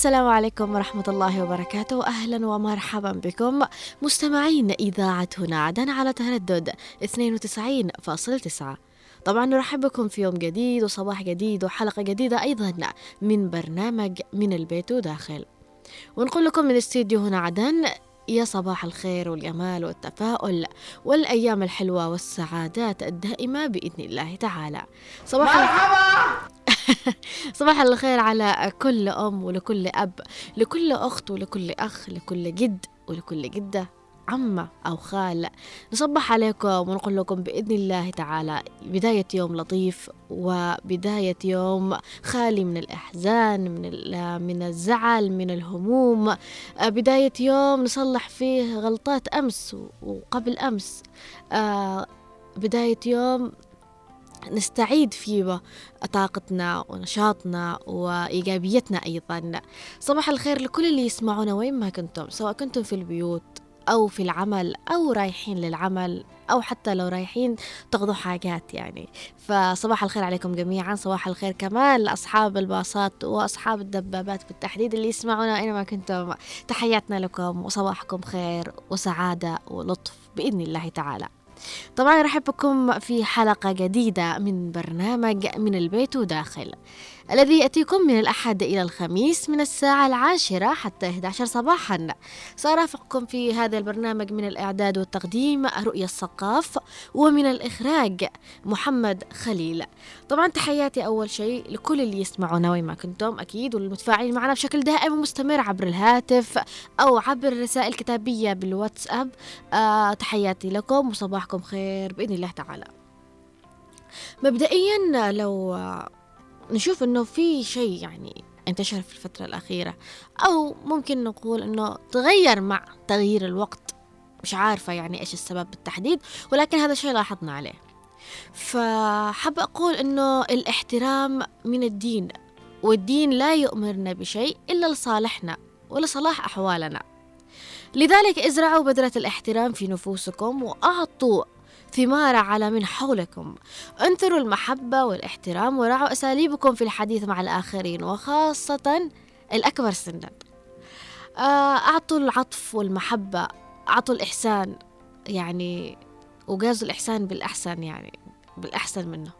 السلام عليكم ورحمة الله وبركاته. أهلا ومرحبا بكم مستمعين إذاعة هنا عدن على تردد 92.9 طبعا نرحب بكم في يوم جديد وصباح جديد وحلقة جديدة أيضا من برنامج من البيت وداخل. ونقول لكم من استديو هنا عدن يا صباح الخير والجمال والتفاؤل والأيام الحلوة والسعادات الدائمة بإذن الله تعالى. صباح مرحبا! صباح الخير على كل أم ولكل أب لكل أخت ولكل أخ لكل جد ولكل جدة عمة أو خال. نصبح عليكم ونقول لكم بإذن الله تعالى بداية يوم لطيف وبداية يوم خالي من الإحزان من من الزعل من الهموم. بداية يوم نصلح فيه غلطات أمس وقبل أمس. بداية يوم نستعيد فيه طاقتنا ونشاطنا وإيجابيتنا أيضا. صباح الخير لكل اللي يسمعونا وين ما كنتم سواء كنتم في البيوت أو في العمل أو رايحين للعمل أو حتى لو رايحين تاخذوا حاجات يعني. فصباح الخير عليكم جميعا صباح الخير كمان لأصحاب الباصات وأصحاب الدبابات بالتحديد اللي يسمعونا أينما كنتم. تحياتنا لكم وصباحكم خير وسعادة ولطف بإذن الله تعالى. طبعا رحب بكم في حلقة جديدة من برنامج من البيت وداخل. الذي يأتيكم من الأحد إلى الخميس من الساعة العاشرة حتى 11 صباحا. سأرافقكم في هذا البرنامج من الإعداد والتقديم رؤية الثقاف ومن الإخراج محمد خليل. طبعا تحياتي أول شيء لكل اللي يسمعونا وين ما كنتم. أكيد والمتفاعلين معنا بشكل دائم ومستمر عبر الهاتف أو عبر رسائل كتابية بالواتساب. آه تحياتي لكم وصباحكم خير بإذن الله تعالى. مبدئيا لو نشوف إنه في شيء يعني انتشر في الفترة الأخيرة أو ممكن نقول أنه تغير مع تغيير الوقت. مش عارفة يعني إيش السبب بالتحديد ولكن هذا الشيء لاحظنا عليه. فحب أقول أنه الاحترام من الدين والدين لا يؤمرنا بشيء إلا لصالحنا ولصلاح أحوالنا. لذلك ازرعوا بذرة الاحترام في نفوسكم وأعطوا ثمار على من حولكم. انثروا المحبة والاحترام ورعوا أساليبكم في الحديث مع الآخرين وخاصة الأكبر سنا. آه، أعطوا العطف والمحبة أعطوا الإحسان يعني وجازوا الإحسان بالأحسن يعني بالأحسن منه.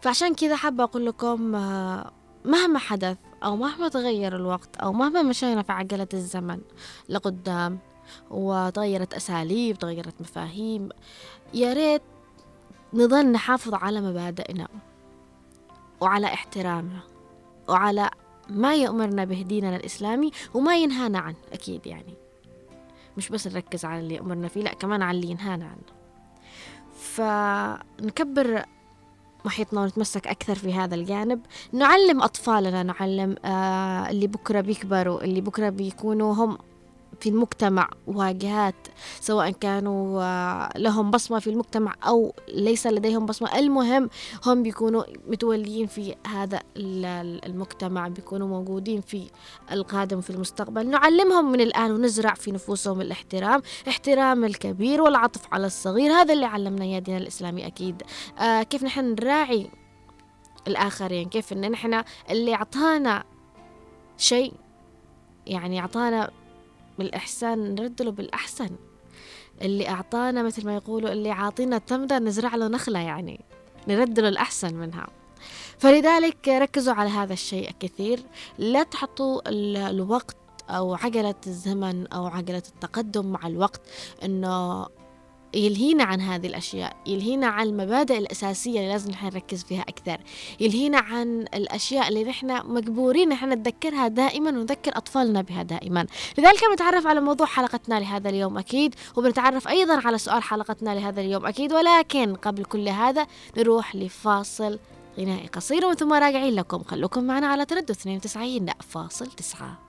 فعشان كذا حابة أقول لكم آه، مهما حدث أو مهما تغير الوقت أو مهما مشينا في عجلة الزمن لقدام وتغيرت أساليب تغيرت مفاهيم يا ريت نظل نحافظ على مبادئنا وعلى احترامنا وعلى ما يأمرنا به ديننا الإسلامي وما ينهانا عنه أكيد يعني. مش بس نركز على اللي أمرنا فيه لا كمان على اللي ينهانا عنه. فنكبر محيطنا ونتمسك أكثر في هذا الجانب. نعلم أطفالنا نعلم آه اللي بكرة بيكبروا اللي بكرة بيكونوا هم في المجتمع واجهات سواء كانوا آه، لهم بصمة في المجتمع أو ليس لديهم بصمة. المهم هم بيكونوا متوليين في هذا المجتمع بيكونوا موجودين في القادم في المستقبل. نعلمهم من الآن ونزرع في نفوسهم الاحترام احترام الكبير والعطف على الصغير. هذا اللي علمنا يا دينا الإسلامي أكيد. آه كيف نحن نراعي الآخرين؟ كيف إن نحن اللي أعطانا شيء يعني أعطانا بالإحسان نرد له بالأحسن. اللي أعطانا مثل ما يقولوا اللي عاطينا تمرة نزرع له نخلة يعني. نرد له الأحسن منها. فلذلك ركزوا على هذا الشيء كثير لا تحطوا الوقت أو عجلة الزمن أو عجلة التقدم مع الوقت. إنه يلهينا عن هذه الأشياء يلهينا عن المبادئ الأساسية اللي لازم نحن نركز فيها أكثر يلهينا عن الأشياء اللي نحن مجبورين نحن نتذكرها دائما ونذكر أطفالنا بها دائما. لذلك بنتعرف على موضوع حلقتنا لهذا اليوم أكيد وبنتعرف أيضا على سؤال حلقتنا لهذا اليوم أكيد ولكن قبل كل هذا نروح لفاصل غنائي قصير وثم راجعين لكم. خلوكم معنا على تردد 92 فاصل 9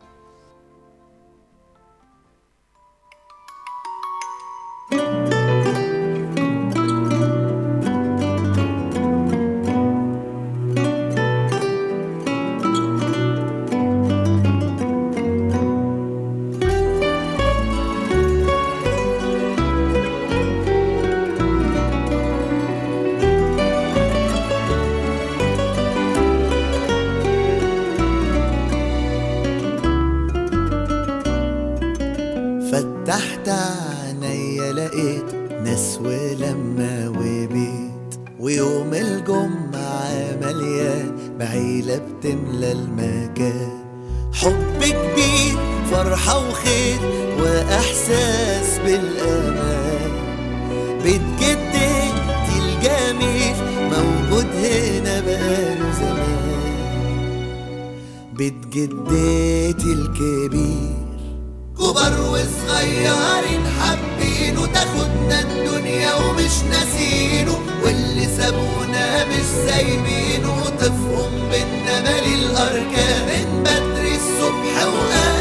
مليان بعيلة بتملى المكان حب كبير فرحة وخير وإحساس بالأمان. بيت جدتي الجميل موجود هنا بقاله زمان. بيت الكبير كبر وصغيرين حابينه تاخدنا الدنيا ومش ناسينه. واللي سابونا مش سايبينه طفهم بينا مالي الأركان. من بدري الصبح وأنا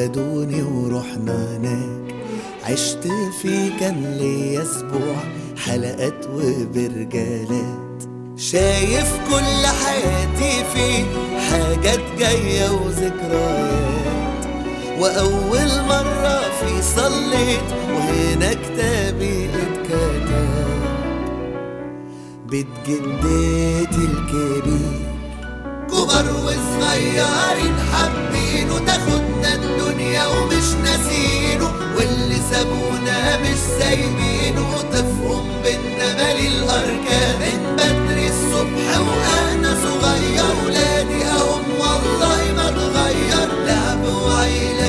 وخدوني ورحنا هناك. عشت فيه كان ليا أسبوع حلقات وبرجالات. شايف كل حياتي فيه حاجات جاية وذكريات. وأول مرة في صليت وهنا كتابي اتكتب. بيت جدتي الكبير. كبر وصغيرين حابينه تاخدنا ومش ناسينه واللي سابونا مش سايبينه. طفهم بينا مالي الأركان من بدري الصبح وأنا صغير. ولادي أهم والله ما اتغير لعب وعيله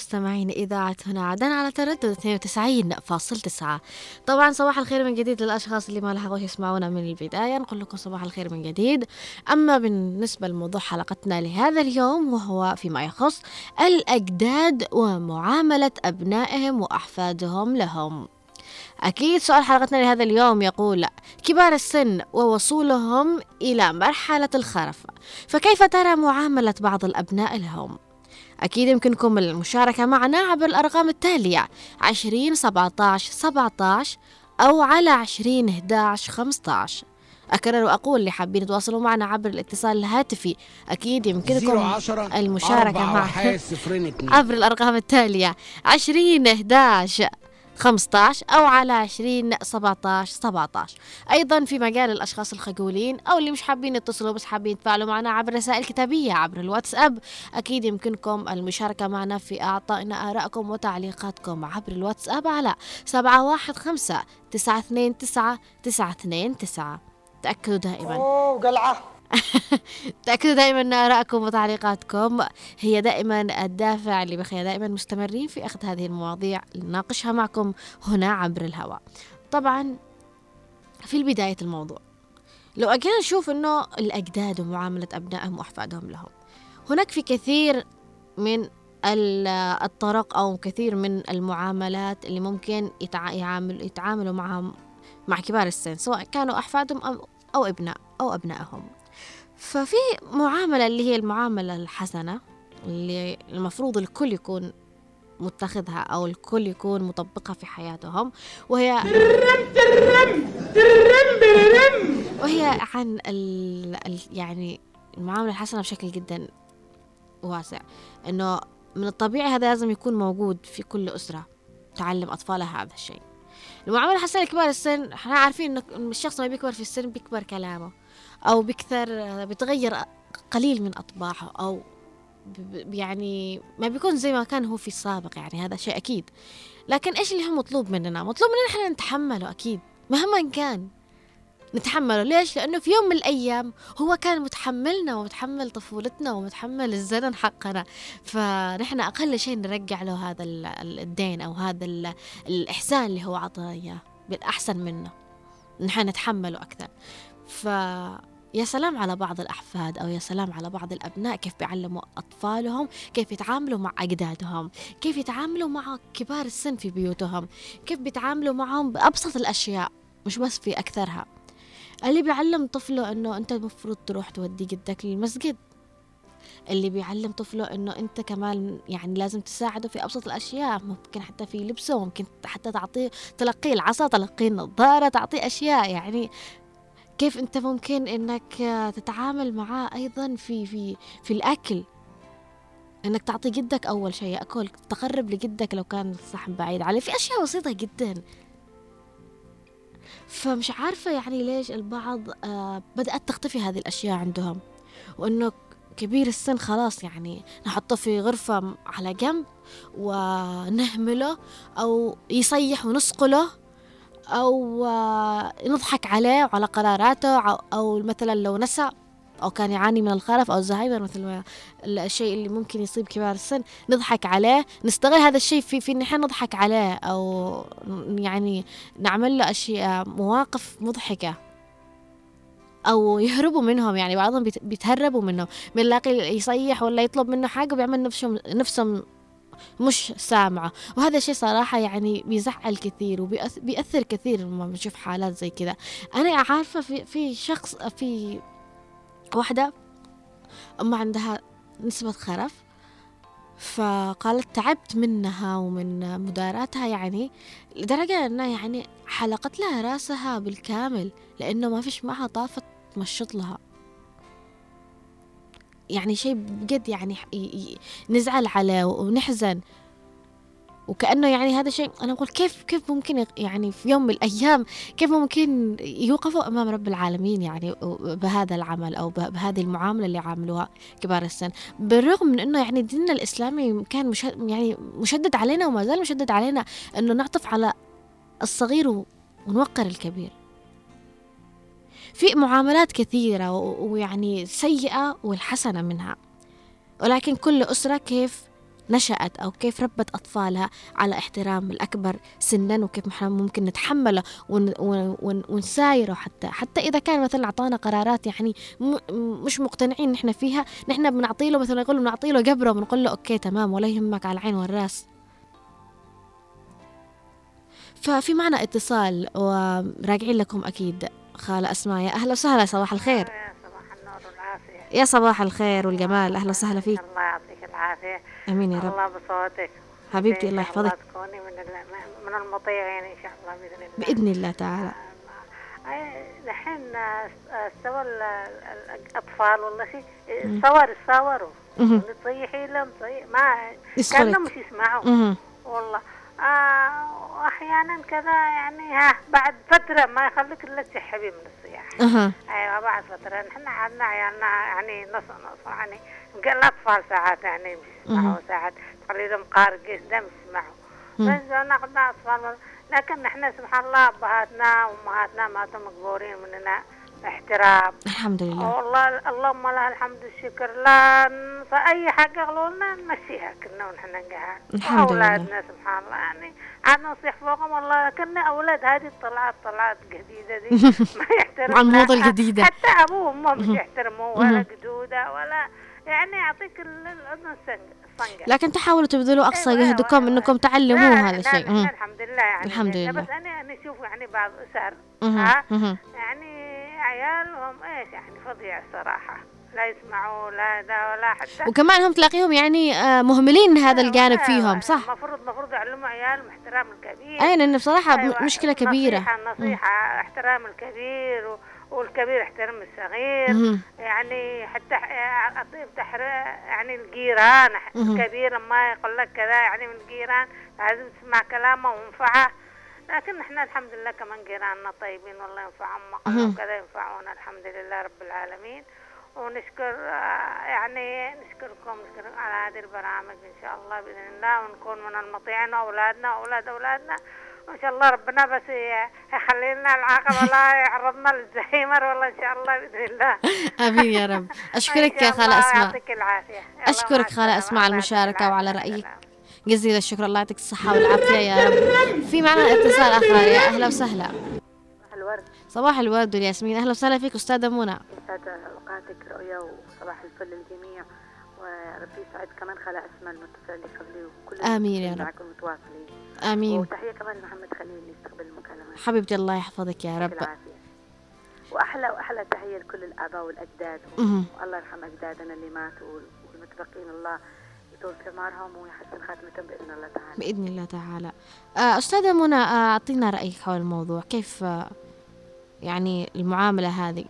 مستمعين إذاعة هنا عدن على تردد 92.9 طبعا صباح الخير من جديد للأشخاص اللي ما لحقوش يسمعونا من البداية. نقول لكم صباح الخير من جديد. أما بالنسبة لموضوع حلقتنا لهذا اليوم وهو فيما يخص الأجداد ومعاملة أبنائهم وأحفادهم لهم. أكيد سؤال حلقتنا لهذا اليوم يقول كبار السن ووصولهم إلى مرحلة الخرف فكيف ترى معاملة بعض الأبناء لهم؟ أكيد يمكنكم المشاركة معنا عبر الأرقام التالية عشرين سبعة سبعة أو على عشرين 11 15 أكرر وأقول اللي حابين يتواصلوا معنا عبر الاتصال الهاتفي أكيد يمكنكم 010 المشاركة معنا. عبر الأرقام التالية عشرين 11 15 أو على 20 17 17 أيضا في مجال الأشخاص الخجولين أو اللي مش حابين يتصلوا بس حابين يتفاعلوا معنا عبر رسائل كتابية عبر الواتساب. أكيد يمكنكم المشاركة معنا في إعطائنا آرائكم وتعليقاتكم عبر الواتساب على 715 929 929 تأكدوا دائما. أوه قلعة. تأكدوا دائما أن آرائكم وتعليقاتكم هي دائما الدافع اللي بخلينا دائما مستمرين في أخذ هذه المواضيع لنناقشها معكم هنا عبر الهواء. طبعا في بداية الموضوع لو أجينا نشوف أنه الأجداد ومعاملة أبنائهم وأحفادهم لهم هناك في كثير من ال- الطرق أو كثير من المعاملات اللي ممكن يتع- يعامل يتعاملوا معهم مع كبار السن سواء كانوا أحفادهم أو أبناء أو أبنائهم. ففي معاملة اللي هي المعاملة الحسنة اللي المفروض الكل يكون متخذها أو الكل يكون مطبقها في حياتهم وهي وهي عن ال... ال... يعني المعاملة الحسنة بشكل جدا واسع. إنه من الطبيعي هذا لازم يكون موجود في كل أسرة تعلم أطفالها هذا الشيء. المعاملة الحسنة لكبار السن إحنا عارفين إنه الشخص ما بيكبر في السن بيكبر كلامه أو بيكثر بيتغير قليل من أطباعه أو ب- يعني ما بيكون زي ما كان هو في السابق يعني هذا شيء أكيد. لكن إيش اللي هو مطلوب مننا؟ مطلوب مننا إحنا نتحمله أكيد مهما كان. نتحمله ليش؟ لأنه في يوم من الأيام هو كان متحملنا ومتحمل طفولتنا ومتحمل الزمن حقنا. فنحن أقل شيء نرجع له هذا ال- ال- الدين أو هذا ال- الإحسان اللي هو عطانا إياه. بالأحسن منه. نحن نتحمله أكثر. ف يا سلام على بعض الأحفاد أو يا سلام على بعض الأبناء. كيف بيعلموا أطفالهم؟ كيف يتعاملوا مع أجدادهم؟ كيف يتعاملوا مع كبار السن في بيوتهم؟ كيف بيتعاملوا معهم بأبسط الأشياء مش بس في أكثرها. اللي بيعلم طفله إنه أنت المفروض تروح تودي جدك للمسجد. اللي بيعلم طفله إنه أنت كمان يعني لازم تساعده في أبسط الأشياء ممكن حتى في لبسه ممكن حتى تعطيه تلقيه العصا تلقيه النظارة تعطيه أشياء. يعني كيف أنت ممكن إنك تتعامل معاه أيضا في في في الأكل؟ إنك تعطي جدك أول شيء ياكل تقرب لجدك لو كان الصحن بعيد عليه. في أشياء بسيطة جدا. فمش عارفة يعني ليش البعض آه بدأت تختفي هذه الأشياء عندهم وإنه كبير السن خلاص يعني نحطه في غرفة على جنب ونهمله أو يصيح ونسقله أو آه نضحك عليه وعلى قراراته أو- أو مثلا لو نسى. أو كان يعاني من الخرف أو الزهايمر مثل ما الشيء اللي ممكن يصيب كبار السن نضحك عليه نستغل هذا الشيء في في إن إحنا نضحك عليه أو يعني نعمل له أشياء مواقف مضحكة. أو يهربوا منهم يعني بعضهم بيت- بيتهربوا منهم بنلاقي يصيح ولا يطلب منه حاجة وبيعمل نفسه نفسه مش سامعة. وهذا الشيء صراحة يعني بيزعل كثير وبيأثر كثير لما بنشوف حالات زي كذا أنا عارفة في في شخص في واحدة أم عندها نسبة خرف فقالت تعبت منها ومن مداراتها يعني لدرجة أنها يعني حلقت لها رأسها بالكامل لأنه ما فيش معها طافة تمشط لها. يعني شيء بجد يعني نزعل عليه ونحزن. وكأنه يعني هذا شيء أنا أقول كيف كيف ممكن يعني في يوم من الأيام كيف ممكن يوقفوا أمام رب العالمين يعني بهذا العمل أو به- بهذه المعاملة اللي عاملوها كبار السن؟ بالرغم من أنه يعني ديننا الإسلامي كان مش يعني مشدد علينا وما زال مشدد علينا أنه نعطف على الصغير ونوقر الكبير. في معاملات كثيرة ويعني سيئة والحسنة منها. ولكن كل أسرة كيف نشأت أو كيف ربت أطفالها على احترام الأكبر سنا وكيف ممكن نتحمله ون ون ون ونسايره حتى. حتى إذا كان مثلا أعطانا قرارات يعني مش مقتنعين نحن فيها نحن بنعطي له مثلا يقول بنعطي له جبره بنقول له أوكي تمام ولا يهمك على العين والرأس. ففي معنا اتصال وراجعين لكم أكيد. خالة أسماء يا أهلا وسهلا صباح الخير. يا صباح النور والعافية. يا صباح الخير والجمال أهلا وسهلا فيك. الله العافية أمين يا رب. الله بصوتك. حبيبتي الله يحفظك. تكوني من من المطيعين إن شاء الله بإذن الله. بإذن الله تعالى. دحين آه، استوى ال- ال- الأطفال والله شيء الصور يصوروا مهم. تصيحي لهم ما. كانوا مش يسمعوا. والله. آه واحيانا كذا يعني ها بعد فترة ما يخليك إلا تسحبي من الصياح. أها. أيوه بعد فترة نحن عندنا عيالنا يعني نص نص يعني يمكن الأطفال ساعات يعني يسمعوا ساعات تخلي لهم قارق قدام يسمعوا بس ناخذنا أطفال لكن نحن سبحان الله أبهاتنا وامهاتنا ماتوا مقبورين مننا. احترام. الحمد لله. والله اللهم لها الحمد والشكر. لا ننسى اي حاجة يقولوا لنا نمشيها كنا ونحن قاعد. الحمد لله. اولادنا سبحان الله. يعني عاد نصيح فوقهم والله كنا أولاد هذه الطلعات طلعات جديدة دي ما يحترم مع الموضة لا. الجديدة. حتى ابوهم ما مش يحترموه ولا جدوده ولا يعني يعطيك ال- الأذن الصنقه لكن تحاولوا تبذلوا أقصى أيوة، جهدكم أيوة، أنكم لا، تعلموه هذا الشيء. الحمد لله يعني. الحمد لله. بس أنا أنا أشوف يعني بعض أسر. ها؟ يعني عيالهم إيش يعني فظيع الصراحة. لا يسمعوا لا ده ولا حتى. وكمان هم تلاقيهم يعني آه، مهملين هذا الجانب فيهم صح. المفروض المفروض يعلموا عيالهم احترام الكبير. أي لأن بصراحة أيوة، مشكلة كبيرة. نصيحة نصيحة احترام الكبير و... والكبير يحترم الصغير. مهم. يعني حتى أطيب تحر يعني الجيران. الكبير ما يقول لك كذا يعني من الجيران لازم تسمع كلامه وينفعه لكن إحنا الحمد لله كمان جيراننا طيبين والله ينفعهم ما مهم. قالوا كذا ينفعونا الحمد لله رب العالمين. ونشكر آه، يعني نشكركم نشكر على هذه البرامج إن شاء الله بإذن الله ونكون من المطيعين واولادنا واولاد أولادنا. وإن شاء الله ربنا بس يخلي لنا العاقل ولا يعرضنا للزهايمر والله إن شاء الله بإذن الله. آمين يا رب. أشكرك يا خالة الله أسماء. يعطيك العافية. خالة السلامة. أسماء على المشاركة وعلى العافية. جزيل الشكر الله يعطيك الصحة والعافية يا رب. في معنا اتصال آخر. يا أهلا وسهلا. الورد. صباح الورد والياسمين. أهلا وسهلا فيك أستاذة منى. يسعد أوقاتك رؤيا وصباح الفل للجميع. وربي يسعد كمان خالة أسماء المتصل اللي قبلي وكل آمين يا رب. معكم متواصلين. آمين. وتحية كمان لمحمد خليل اللي يستقبل المكالمة حبيبتي الله يحفظك يا رب. العافية. وأحلى وأحلى تحية لكل الآباء والأجداد. والله يرحم أجدادنا اللي ماتوا والمتبقين. الله اعمارهم ويحسن خاتمتهم بإذن الله تعالى. بإذن الله تعالى. آه، أستاذة منى آه، أعطينا رأيك حول الموضوع. كيف آه، يعني المعاملة هذه؟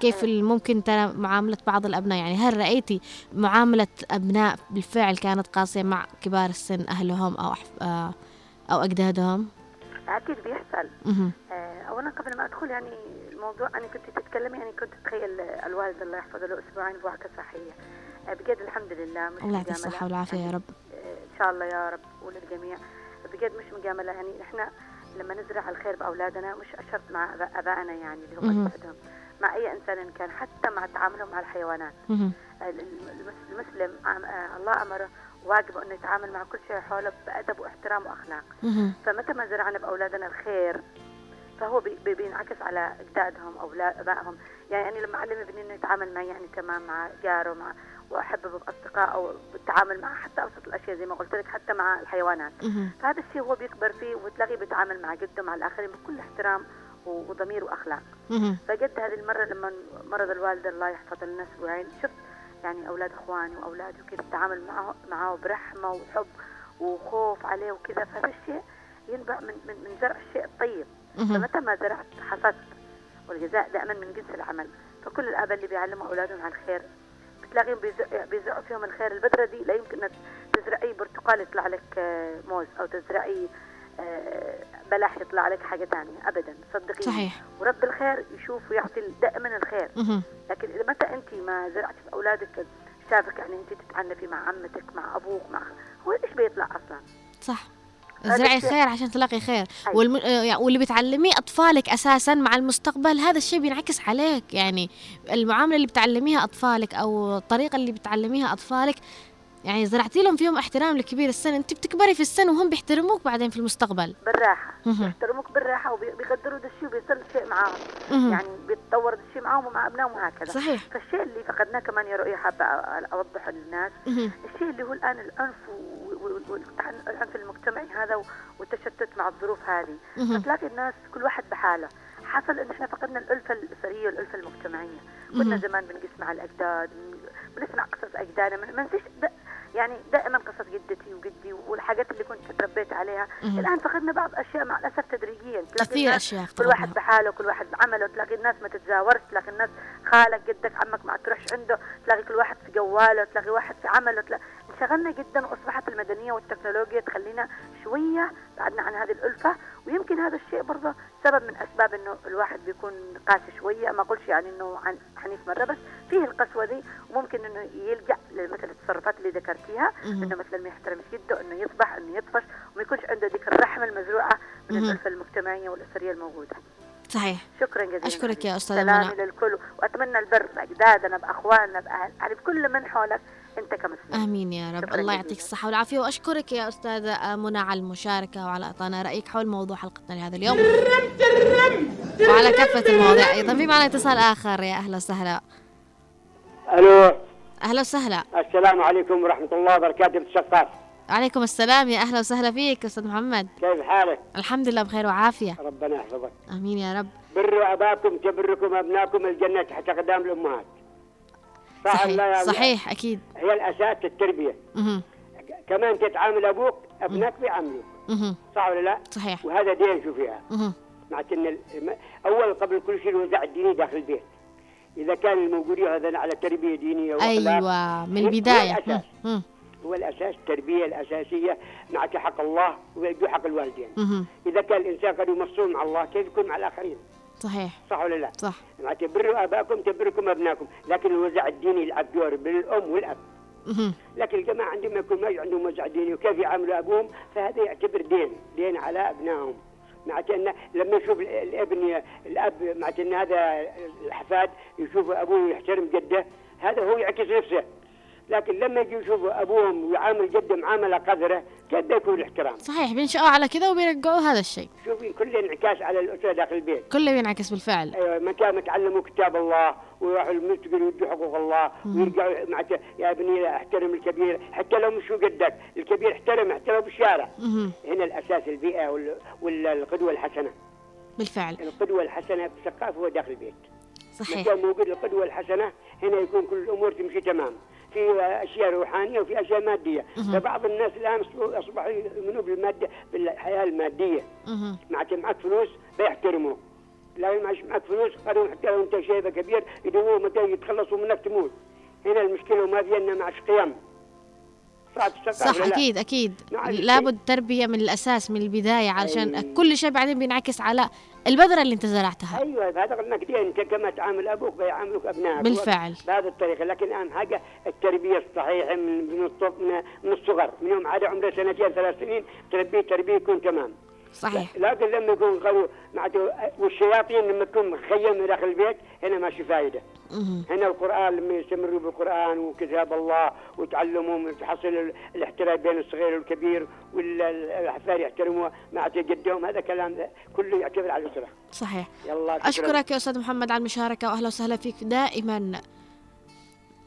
كيف ممكن ترى معاملة بعض الأبناء؟ يعني هل رأيتي معاملة أبناء بالفعل كانت قاسية مع كبار السن أهلهم أو أو أجدادهم؟ أكيد بيحصل. اولا قبل ما أدخل يعني الموضوع أنا كنت تتكلمي يعني كنت اتخيل الوالد الله يحفظه له أسبوعين بوعكه صحية. آه، بجد الحمد لله مش الله مجاملة. الصحة والعافية يا رب. إن شاء الله يا رب وللجميع. بجد مش مجاملة. يعني إحنا لما نزرع الخير بأولادنا مش شرط مع أبا- أبائنا يعني اللي هم. أجدادهم مع أي إنسان إن كان حتى مع تعاملهم مع الحيوانات. المسلم آه، الله أمره واجب إنه يتعامل مع كل شيء حوله بأدب واحترام وأخلاق. فمتى ما زرعنا بأولادنا الخير فهو بي- بي- بينعكس على أجدادهم أو ابائهم يعني أنا لما أعلم ابني إنه يتعامل معي يعني تمام مع جاره مع واحببه باصدقاء أو بالتعامل مع حتى ابسط الأشياء زي ما قلت لك حتى مع الحيوانات. فهذا الشيء هو بيكبر فيه وتلاقيه بيتعامل مع جده مع الآخرين بكل احترام وضمير وأخلاق. فجد هذه المرة لما مرض الوالدة الله يحفظ لنا أسبوعين شفت يعني أولاد إخواني وأولادي وكذا التعامل معه معه برحمة وحب وخوف عليه وكذا فهذا الشيء ينبع من من, من زرع الشيء الطيب. فمتى ما زرعت حصدت والجزاء دائما من جنس العمل فكل الآباء اللي بيعلموا أولادهم على الخير بتلاقيهم بيزرع- بيزرعوا فيهم الخير البذره دي. لا يمكن انك تزرعي برتقال يطلع لك آه، موز أو تزرعي آه، بلح يطلع لك حاجة ثانية ابدا. صدقيني. صحيح. ورب الخير يشوف ويعطي دائما الخير. لكن إذا متى أنت ما زرعتي في أولادك شافك يعني أنت تتعنفي مع عمتك مع أبوك مع هو إيش بيطلع أصلا؟ صح. زرعي خير عشان تلاقي خير. أيوة. والم... آه، واللي بتعلميه أطفالك أساسا مع المستقبل هذا الشيء بينعكس عليك. يعني المعاملة اللي بتعلميها أطفالك أو الطريقة اللي بتعلميها أطفالك يعني زرعتي لهم فيهم احترام لكبير السن. أنت بتكبري في السن وهم بيحترموك بعدين في المستقبل. بالراحة. مهم. يحترموك بالراحة وبيقدروا ده الشيء وبيصير الشيء معاهم. يعني بيتطور الشيء معاهم ومع أبنائهم وهكذا. صحيح. فالشيء اللي فقدناه كمان يا رؤيا حابة أوضحه للناس. الشيء اللي هو الآن العنف والعنف المجتمعي هذا والتشتت مع الظروف هذه. فتلاقي الناس كل واحد بحاله. حصل إن إحنا فقدنا الألفة الاسريه والألفة المجتمعية. كنا. زمان بنقيس مع الأجداد بنسمع قصص اجدادنا ما ننسيش يعني دائما قصص جدتي وجدي والحاجات اللي كنت تربيت عليها. مهم. الآن فقدنا بعض أشياء مع الأسف تدريجيا. تلاقي كثير الناس أشياء كل واحد بحاله كل واحد بعمله. تلاقي الناس ما تتزاورش. تلاقي الناس خالك جدك عمك ما تروحش عنده. تلاقي كل واحد في جواله. تلاقي واحد في عمله. تلاقي انشغلنا جدا وأصبحت المدنية والتكنولوجيا تخلينا شوية بعدنا عن هذه الألفة ويمكن هذا الشيء برضه سبب من أسباب إنه الواحد بيكون قاسي شوية ما أقولش يعني إنه عن- عنيف مرة بس فيه القسوة دي وممكن إنه يلجأ لمثل التصرفات اللي ذكرتيها. إنه مثلا ما يحترمش جده إنه يصبح إنه يطفش وما يكونش عنده ذيك الرحمه المزروعة من. الألفة المجتمعية والاسريه الموجودة صحيح شكرا جزيلا حبيبي. يا سلامي منى. للكل وأتمنى البر بأجدادنا بأخواننا بأهل يعني بكل من حولك انت كمسلم. آمين يا رب. الله. يعطيك الصحة والعافية. وأشكرك يا أستاذة منى على المشاركة وعلى إعطانا رأيك حول موضوع حلقتنا لهذا اليوم. وعلى كافة المواضيع أيضا. في معنا اتصال آخر يا أهلا وسهلا. ألو. أهلا وسهلا. السلام عليكم ورحمة الله وبركاته بتشفاف عليكم السلام يا أهلا وسهلا فيك أستاذ محمد. كيف حالك؟ الحمد لله بخير وعافية. ربنا يحفظك. آمين يا رب. بروا أباكم تبركم أبناكم الجنة تحت أقدام الأمهات. صحيح صحيح أكيد هي الأساس في التربية مهم. كمان تتعامل أبوك أبنك مهم. صح ولا لا صحيح وهذا دين شو فيها. معناته إن الم- أول قبل كل شيء الوزع الديني داخل البيت إذا كان الموجودين هذا على تربية دينية أيوه من هو البداية الأساس. مم. مم. هو الأساس التربية الأساسية معناته حق الله ويجو حق الوالدين. إذا كان الإنسان قد يمصون مع الله كيف يكون مع الآخرين صحيح. صح ولا لا؟ صح. معناته بروا ابائكم تبركم ابنائكم لكن الوزع الديني يلعب دور بين الام والاب. لكن الجماعة عندما يكون ما عندهم وزع ديني وكيف يعاملوا أبوهم فهذا يعتبر دين دين على أبنائهم. معناته انه لما يشوف ال- الابن الأب معناته أن هذا الحفاد يشوف أبوه يحترم جده هذا هو يعكس نفسه. لكن لما يجي يشوفوا أبوهم ويعامل جده معاملة قذرة كيف بيكون الاحترام؟ صحيح بينشأوا على كذا وبيرجعوا هذا الشيء. شوفي كل انعكاس على الأسرة داخل البيت. كله بينعكس بالفعل. أيوه متى ما تعلموا كتاب الله ويروحوا المسجد ويدوا حقوق الله ويرجعوا معناته يا ابني احترم الكبير حتى لو مش قدك الكبير احترم احترمه بالشارع. هنا الأساس البيئة وال- والقدوه الحسنة. بالفعل. القدوة الحسنة في الثقافه هو داخل البيت. صحيح. متى موجود القدوة الحسنة هنا يكون كل الأمور تمشي تمام. في أشياء روحانية وفي أشياء مادية. فبعض الناس الآن أصبحوا يؤمنوا بالماده بالحياة المادية. معناته معك فلوس بيحترموك لا معش معك فلوس قالوا حتى لو انت شيبه كبير يدوروا متى يتخلصوا منك تموت. هنا المشكلة ما فينا معش قيم صح ولا لا؟ أكيد أكيد نعم. لابد تربية من الأساس من البداية علشان أي. كل شيء بعدين بينعكس على البذرة اللي انت زرعتها أيوه هذا قلنا كثير أنت كما تعامل أبوك بيعاملك أبنائك بالفعل. بهذه الطريقة لكن اهم حاجة التربية الصحيحة من من الصغر من, يوم عاد عمره سنتين ثلاث سنين تربيه تربية يكون تمام صحيح. لكن لما يكون قوي. معناته والشياطين لما تكون مخيمه داخل البيت هنا ماشي فائده مهم. هنا القرآن لما يستمروا بالقرآن وكتاب الله وتعلمهم تحصل ال- الاحترام بين الصغير والكبير والأحفاد يحترموا مع جدهم هذا كلام كله يعتبر على الأسرة صحيح. يلا شكراً. أشكرك يا أستاذ محمد على المشاركة وأهلا وسهلا فيك دائما.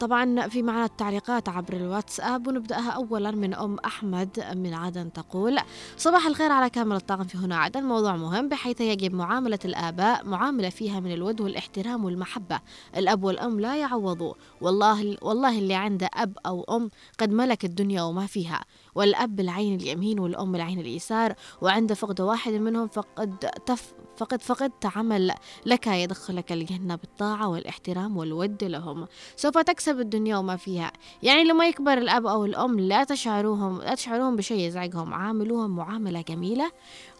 طبعا في معنا التعليقات عبر الواتساب ونبدأها أولا من أم أحمد من عدن تقول صباح الخير على كامل الطاقم في هنا عدن. موضوع مهم بحيث يجب معاملة الآباء معاملة فيها من الود والاحترام والمحبة. الأب والأم لا يعوضوا. والله والله اللي عنده أب أو أم قد ملك الدنيا وما فيها. والأب العين اليمين والأم العين اليسار وعند فقد واحد منهم فقد تف فقد فقدت عمل لك يدخلك الجنة بالطاعة والإحترام والود لهم. سوف تكسب الدنيا وما فيها. يعني لما يكبر الأب أو الأم لا تشعروهم لا تشعروهم بشيء يزعجهم. عاملوهم معاملة جميلة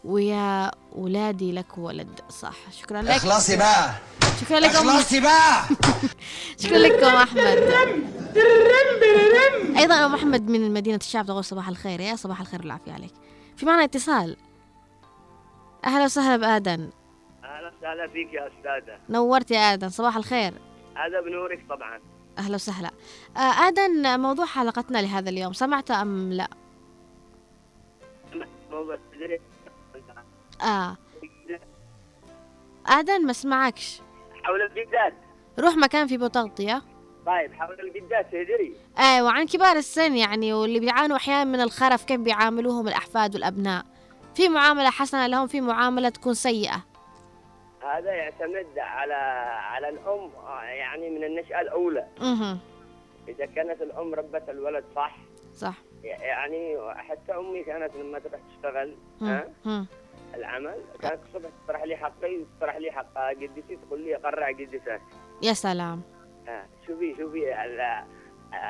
ويا أولادي لك ولد. صح. شكرا لك. اخلصي بقى. شكرا لكم اخلصي بقى. شكرا لكم أحمد. أيضا أم أحمد من مدينة الشعب تقول صباح الخير. يا صباح الخير والعافية عليك. في معنا اتصال. أهلا وسهلا بآدم. أهلا وسهلا فيك يا أستاذة. نورت يا آدم صباح الخير. هذا بنورك طبعا. أهلا وسهلا. آه، آدم موضوع حلقتنا لهذا اليوم سمعت أم لا؟ آه. آدم ما اسمعكش حول الجدات روح مكان في بطاقتية طيب حول الجدات تدري. آه وعن كبار السن يعني واللي بيعانوا أحيانا من الخرف كيف بيعاملوهم الأحفاد والأبناء. في معاملة حسنة لهم في معاملة تكون سيئة. هذا يعتمد على على الأم آه، يعني من النشأة الأولى. أها. إذا كانت الأم ربت الولد صح صح. يعني حتى أمي كانت لما تروح تشتغل. ها. العمل كانت الصبح تطرح لي حقي وتطرح لي حق قدسي تقول لي قرع قدسك يا سلام. شوفي شوفي ال-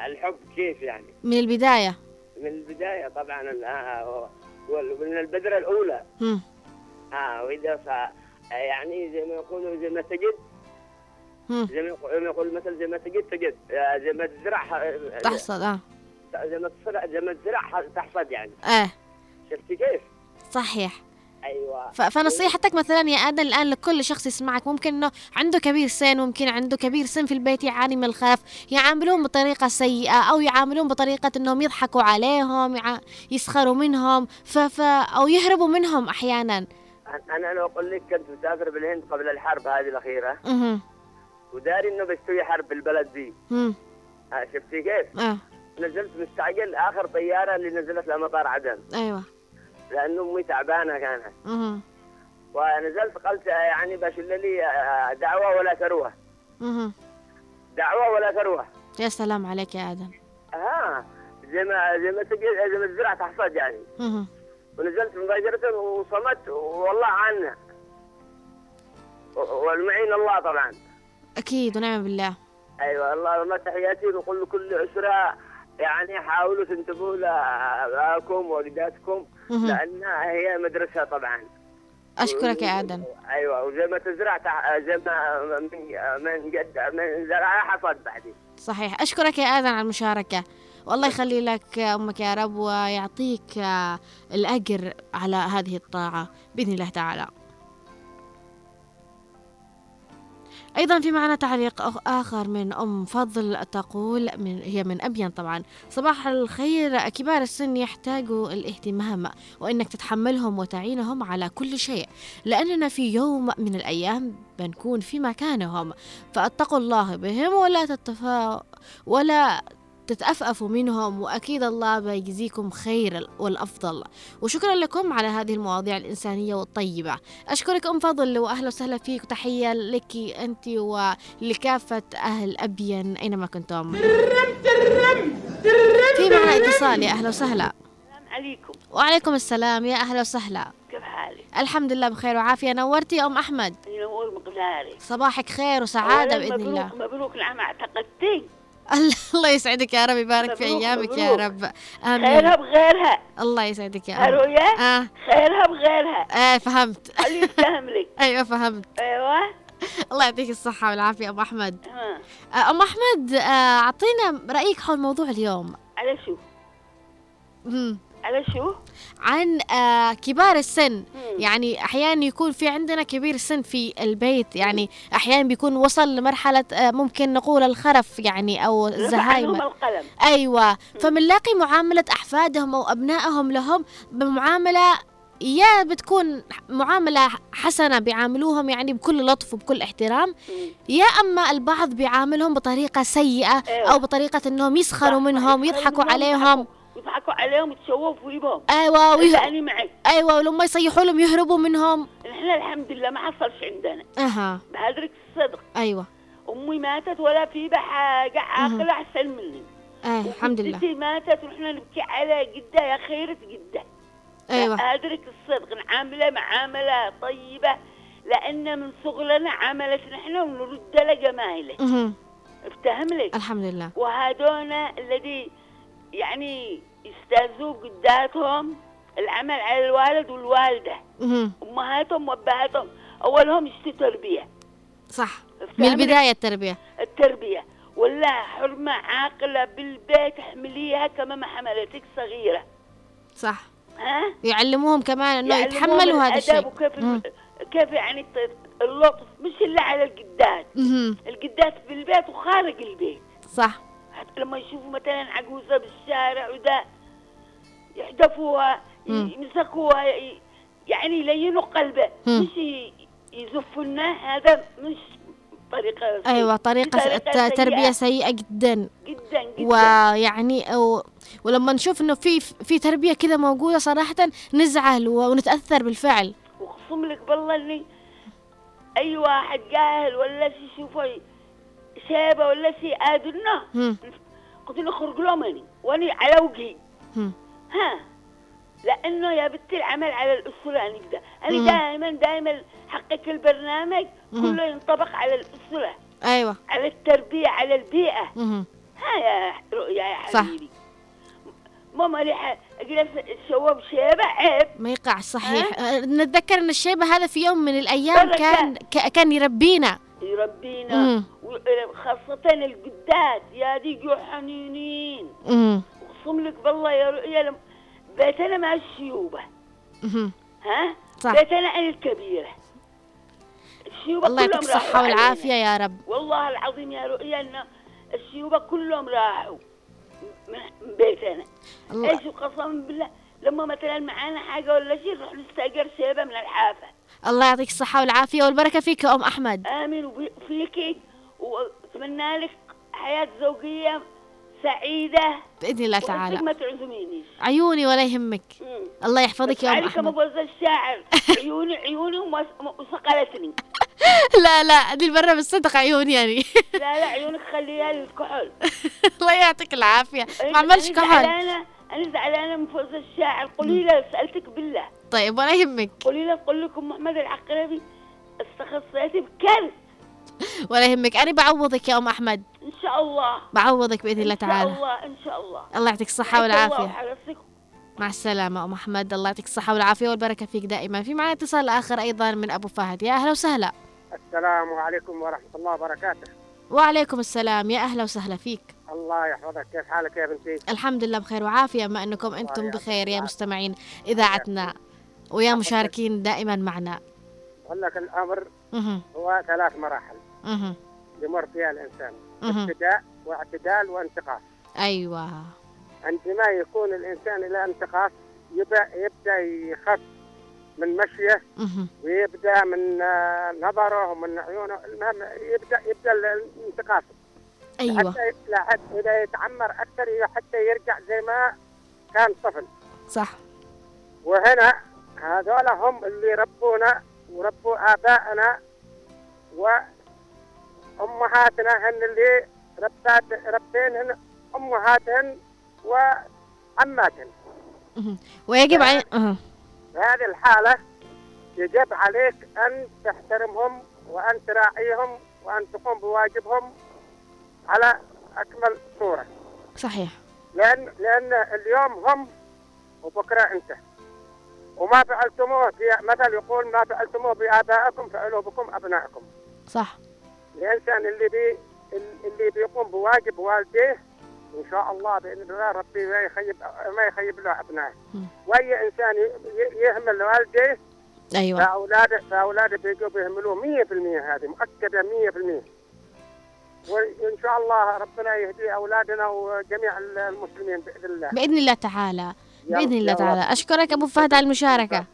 الحب كيف يعني؟ من البداية. من البداية طبعا آه، من البذرة الأولى. مم. آه وإذا صار يعني زي ما يقولوا زي ما تجد. مم. زي ما يقول, يقول المثل زي ما تجد تجد. آه، زي ما تزرع ح- تحصل آه. زي ما تزرع زي ما تزرع تحصد يعني. آه. شفتي كيف؟ صحيح. أيوه. فنصيحتك مثلا يا آدم الآن لكل شخص يسمعك ممكن إنه عنده كبير سن ممكن عنده كبير سن في البيت يعاني من الخرف يعاملون بطريقة سيئة أو يعاملون بطريقة إنهم يضحكوا عليهم يع... يسخروا منهم ف... ف... أو يهربوا منهم أحيانا. أنا لو أقول لك كنت مسافر بالهند قبل الحرب هذه الأخيرة. أها وداري إنه بيستوي حرب بالبلد دي امم آه، شفتي كيف؟ آه. نزلت مستعجل آخر طيارة اللي نزلت لمطار عدن. أيوه. لأنه أمي تعبانة كانت. أها ونزلت قلت يعني بشل لي آه، دعوة ولا ثروه أها دعوة ولا ثروه يا سلام عليك يا آدم. ها زي ما زي ما زي ما تزرع تحصد يعني. أها ونزلت مباشرة وصمت والله عنها. والمعين الله طبعا. أكيد ونعم بالله. أيوه اللهم تحياتي وكل كل اسره يعني حاولوا تنتبهوا لابائكم ووالداتكم. لانها هي مدرسة طبعا. أشكرك يا آدم. أيوه وزي ما تزرع زي ما من من قد من زرع حصد بعدين. صحيح. أشكرك يا آدم على المشاركة. والله يخلي لك أمك يا رب ويعطيك الأجر على هذه الطاعة بإذن الله تعالى. أيضا في معنا تعليق آخر من أم فضل تقول من هي من أبين طبعا. صباح الخير كبار السن يحتاجوا الاهتمام وإنك تتحملهم وتعينهم على كل شيء. لأننا في يوم من الأيام بنكون في مكانهم. فاتقوا الله بهم ولا تتفا ولا تتأفأفوا منهم وأكيد الله بيجزيكم خير والأفضل. وشكرا لكم على هذه المواضيع الإنسانية والطيبة. أشكرك أم فضل وأهلا وسهلا فيك. وتحية لك أنت ولكافة أهل أبين أينما كنتم. في معنا اتصال. يا أهلا وسهلا. السلام عليكم. وعليكم السلام. يا أهلا وسهلا. كيف حالك؟ الحمد لله بخير وعافية. نورتي يا أم أحمد. ينور مقداري صباحك خير وسعادة أولاً بإذن الله. مبروك مبروك نعم اعتقدتي الله يسعدك يا رب يبارك في أيامك يا. رب. آمين. خيرها بغيرها. الله يسعدك يا رب. رؤيا آه. خيرها بغيرها. آه فهمت. اللي يفتهم لك أيوه فهمت. أيوه. الله يعطيك الصحة والعافية ام أحمد. ها آه، ام أحمد آه، أعطينا رأيك حول موضوع اليوم. على شو؟ على شو؟ عن آه، كبار السن مم. يعني أحيانا يكون في عندنا كبير السن في البيت يعني أحيانا بيكون وصل لمرحلة آه، ممكن نقول الخرف يعني أو الزهايمر القلم أيوه فمنلاقي معاملة أحفادهم أو أبنائهم لهم بمعاملة يا بتكون معاملة حسنة بيعاملوهم يعني بكل لطف وبكل احترام. يا أما البعض بيعاملهم بطريقة سيئة أيوة. أو بطريقة أنهم يسخروا منهم. يضحكوا عليهم يضحكوا عليهم ويتشوفوا بهم أيوة إذا ويه... أنا معك أيوة ولما يصيحوا لهم يهربوا منهم. نحن الحمد لله ما حصلش عندنا. أها. بهدرك الصدق. أيوة. أمي ماتت ولا في بها حاجة عاقلة أحسن مني. آه الحمد لله. وجدتي ماتت ونحن نبكي على جدة يا خيرة جدة. أيوة. أدرك الصدق. نعاملها معاملة طيبة لأن من صغرنا عملت نحن ونرد لها جمايله مهم. افتهم لك. الحمد لله. وهذونا الذي يعني يستاذوا قداتهم العمل على الوالد والوالدة. مهم. أمهاتهم وأبهاتهم. أولهم يشتوا تربية. صح. من لك البداية التربية. التربية. ولا حرمة عاقلة بالبيت احمليها كما ما حملتك صغيرة. صح. ها؟ يعلموهم كمان إنه يتحملوا هذا الشيء. وكيف مم. كيف يعني اللطف. مش إلا على الجدات. الجدات في البيت وخارج البيت. صح. لما يشوفوا مثلا عجوزة بالشارع وده يحدفوها ي- مم. يمسكوها يعني يلينوا قلبه. مش يزفونا هذا مش طريقة أيوه طريقة طريقة تربية سيئة. سيئة جدا جدا جدا ويعني أو ولما نشوف إنه في في تربية كذا موجودة صراحة نزعل ونتأثر بالفعل وأقسم لك بالله إني أي واحد جاهل ولا شي يشوفه شيبه ولا شي هم. قلت له خرج له مني واني على وجهي. ها لأنه يا بنتي العمل على الاسره مم. أنا دائما دائما حقك البرنامج. كله ينطبق على الاسره أيوه على التربية على البيئة. ها يا رؤيا يا صح. حبيبي ماما لي اجلس الشواب شيبه عيب ما يقع صحيح أه، نتذكر إن الشيبة هذا في يوم من الأيام. كان كان يربينا يربينا مم. وخاصة الجدات يا ديجوا حنينين. اقسم لك بالله يا رؤيا. بيتنا مع الشيوبة. ها صح. بيتنا أنا الكبيرة الشيوبة الله يعطيك الصحة. والعافية يا رب والله العظيم يا رؤيا إن الشيوبة كلهم راحوا من بيتنا الله إيش قسما بالله لما مثلا معانا حاجة ولا شيء نروح نستأجر شيبة من الحافة. الله يعطيك الصحة والعافية والبركة فيك يا أم أحمد. آمن وفيك وأتمنى لك حياة زوجية سعيدة. بإذن الله تعالى. ما تعزمينيش عيوني ولا يهمك. مم. الله يحفظك يا أم عليك كما الشاعر. عيوني عيوني وسقلتني لا لا دي المرة بالصدق عيوني يعني. لا لا عيونك خليها للكحل الله يعطيك العافية. ما أنا- عملش كحل زعلانة. أنا زعلانة من فوز الشاعر. قولي له سألتك بالله. طيب ولا يهمك. قولي له قول لكم محمد العقربي استخصيتي بكرت ولا يهمك. أنا بعوضك يا أم أحمد. إن شاء الله. بعوضك بإذن الله إن شاء تعالى. الله إن شاء الله. الله يعطيك الصحة والعافية. مع السلامة أم أحمد. الله يعطيك الصحة والعافية والبركة فيك دائما. في معنا اتصال آخر أيضا من أبو فهد. يا أهلا وسهلا. السلام عليكم ورحمة الله وبركاته. وعليكم السلام. يا أهلا وسهلا فيك. الله يحفظك. كيف حالك يا بنتي؟ الحمد لله بخير وعافية. ما أنتم يعطيك بخير يا. مستمعين إذاعتنا ويا مشاركين دائما معنا. أقول لك الأمر مهم. هو ثلاث مراحل. يمر فيها الإنسان. مهم. ابتداء واعتدال وانتقاص. أيوة. عندما يكون الإنسان إلى انتقاص يبدأ, يبدأ يخف من مشيه مهم. ويبدأ من آه، نظره ومن عيونه المهم يبدأ يبدأ الانتقاص. أيوة حتى يتعمر أكثر حتى يرجع زي ما كان طفل صح وهنا هذول هم اللي ربونا وربوا آبائنا وأمهاتنا هن اللي ربات ربينهن أمهاتهن وعماتهن. ويجب علي. في هذه الحالة يجب عليك أن تحترمهم وأن تراعيهم وأن تقوم بواجبهم على أكمل صورة. صحيح. لأن لأن اليوم هم وبكرة أنت. وما فعلتموه في مثل يقول ما فعلتموه بآبائكم فعلوا بكم أبنائكم. صح. الإنسان اللي بي اللي بيقوم بواجب والديه إن شاء الله بإذن الله ربي ما يخيب ما يخيب له أبنائه. مم. وأي إنسان ي- يهمل والديه أيوة. فأولاده فأولاده بيجوا بيهملوه 100% هذه مؤكدة 100% وإن شاء الله ربنا يهدي أولادنا وجميع المسلمين بإذن الله. بإذن الله تعالى. بإذن الله. تعالى. أشكرك أبو فهد على المشاركة.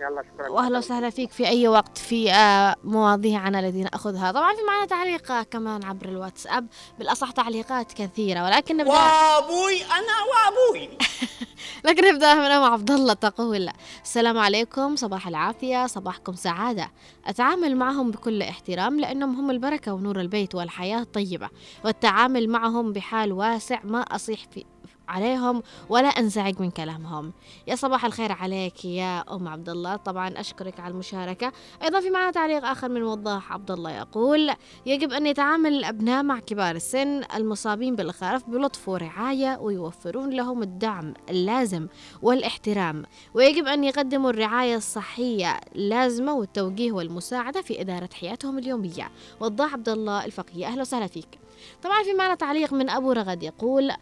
يلا شكرا. واهلا وسهلا فيك في أي وقت في آه، مواضيعنا الذي نأخذها. طبعا في معنا تعليق آه، كمان عبر الواتساب. بالأصح تعليقات كثيرة ولكن نبدأ. وأبوي أنا وأبوي. لكن نبدأ من ام عبد الله تقول السلام عليكم صباح العافية صباحكم سعادة. أتعامل معهم بكل احترام لأنهم هم البركة ونور البيت والحياة الطيبة. والتعامل معهم بحال واسع ما أصيح في عليهم ولا أنزعج من كلامهم. يا صباح الخير عليك يا أم عبد الله طبعا أشكرك على المشاركة. أيضا في معنا تعليق آخر من وضاح عبد الله يقول يجب أن يتعامل الأبناء مع كبار السن المصابين بالخرف بلطف ورعاية ويوفرون لهم الدعم اللازم والاحترام ويجب أن يقدموا الرعاية الصحية اللازمة والتوجيه والمساعدة في إدارة حياتهم اليومية. وضاح عبد الله الفقيه أهلا وسهلا فيك. طبعا في معنا تعليق من أبو رغد يقول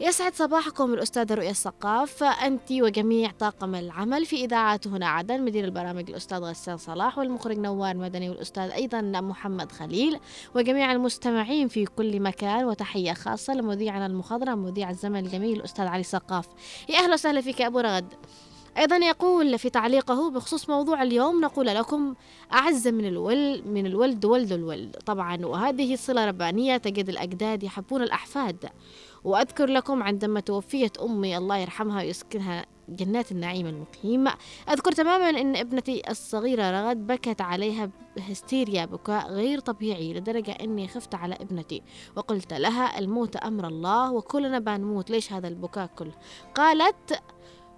يسعد صباحكم الأستاذة رؤية السقاف أنت وجميع طاقم العمل في إذاعة هنا عدن مدير البرامج الأستاذ غسان صلاح والمخرج نوار مدني والأستاذ أيضا محمد خليل. وجميع المستمعين في كل مكان وتحية خاصة لمذيعنا المخضرم مذيع الزمن الجميل الأستاذ علي سقاف يا أهلا وسهلا فيك أبو رغد. أيضا يقول في تعليقه بخصوص موضوع اليوم نقول لكم أعز من الول من الولد ولد الولد. طبعا وهذه صلة ربانية تجد الأجداد يحبون الأحفاد. وأذكر لكم عندما توفيت أمي الله يرحمها ويسكنها جنات النعيم المقيم أذكر تماما أن ابنتي الصغيرة رغد بكت عليها بهستيريا بكاء غير طبيعي لدرجة أني خفت على ابنتي وقلت لها الموت أمر الله وكلنا بنموت ليش هذا البكاء كله؟ قالت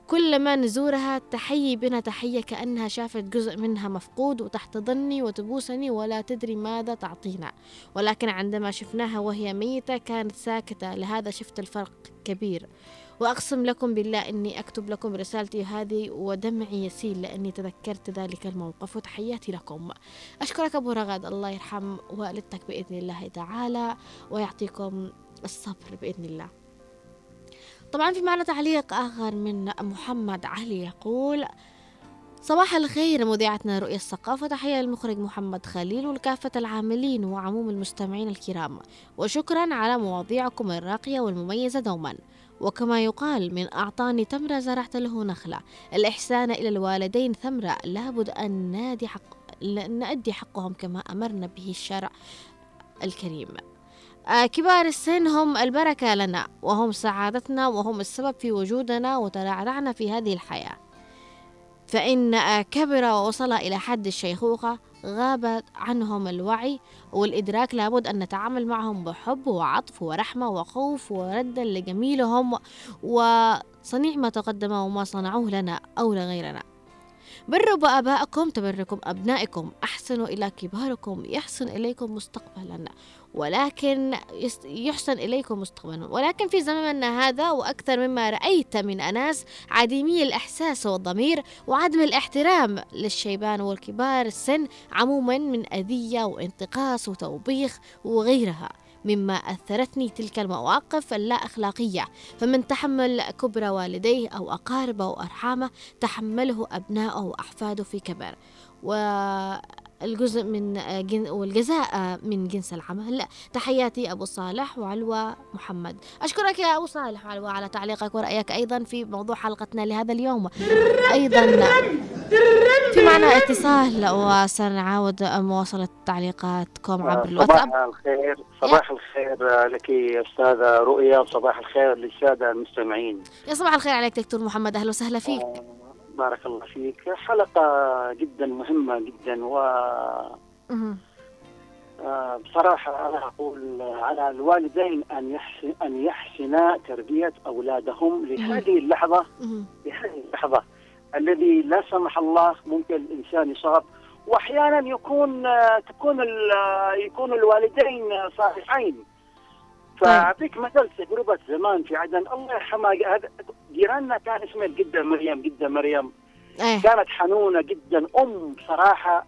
كل ما نزورها تحيي بنا تحية كأنها شافت جزء منها مفقود وتحتضني وتبوسني ولا تدري ماذا تعطينا. ولكن عندما شفناها وهي ميتة كانت ساكتة لهذا شفت الفرق كبير. وأقسم لكم بالله إني أكتب لكم رسالتي هذه ودمعي يسيل لأني تذكرت ذلك الموقف. وتحياتي لكم. أشكرك أبو رغد. الله يرحم والدتك بإذن الله تعالى ويعطيكم الصبر بإذن الله. طبعا في معنا تعليق آخر من محمد علي يقول صباح الخير مذيعتنا رؤية الثقافة تحية للمخرج محمد خليل ولكافة العاملين وعموم المستمعين الكرام وشكرا على مواضيعكم الراقية والمميزة دوما. وكما يقال من أعطاني تمرة زرعت له نخلة. الإحسان إلى الوالدين ثمرة لابد أن نادي حق نأدي حقهم كما أمرنا به الشرع الكريم. كبار السن هم البركة لنا وهم سعادتنا وهم السبب في وجودنا وترعرعنا في هذه الحياة. فإن آه، كبر ووصل إلى حد الشيخوخة غاب عنهم الوعي والإدراك لابد أن نتعامل معهم بحب وعطف ورحمة وخوف وردا لجميلهم وصنيع ما تقدم وما صنعوه لنا أو لغيرنا. بروا بآبائكم تبركم أبنائكم أحسنوا إلى كباركم يحسن إليكم مستقبلا. ولكن يحسن إليكم مستقبلا ولكن في زمننا هذا وأكثر مما رأيت من أناس عديمي الإحساس والضمير وعدم الاحترام للشيبان والكبار السن عموما من أذية وانتقاص وتوبيخ وغيرها مما أثرتني تلك المواقف اللا أخلاقية فمن تحمل كبر والديه أو أقاربه أو أرحامه تحمله أبناؤه وأحفاده في كبر. والجزء من جن والجزاء من جنس العمل. تحياتي أبو صالح وعلوى محمد. أشكرك يا أبو صالح وعلوى على تعليقك ورأيك أيضا في موضوع حلقتنا لهذا اليوم. أيضا في معنا اتصال وسنعاود مواصلة تعليقاتكم عبر الواتساب صباح الخير. صباح الخير لك أستاذة رؤيا. صباح الخير للسادة المستمعين. يا صباح الخير عليك دكتور محمد. أهلا وسهلا فيك. بارك الله فيك. حلقة جدا مهمة جدا و. آه، بصراحة أنا أقول على الوالدين أن يحسن أن يحسنا تربية أولادهم لهذه اللحظة. مهم. لهذه اللحظة. الذي لا سمح الله ممكن الإنسان يصاب. واحيانا يكون آه، تكون آه، يكون الوالدين صالحين. فأعطيك مثل تجربة زمان في عدن. الله يرحمها. هذا جيراننا كان اسمها الجده مريم جدة مريم. إيه. كانت حنونة جدا. أم بصراحه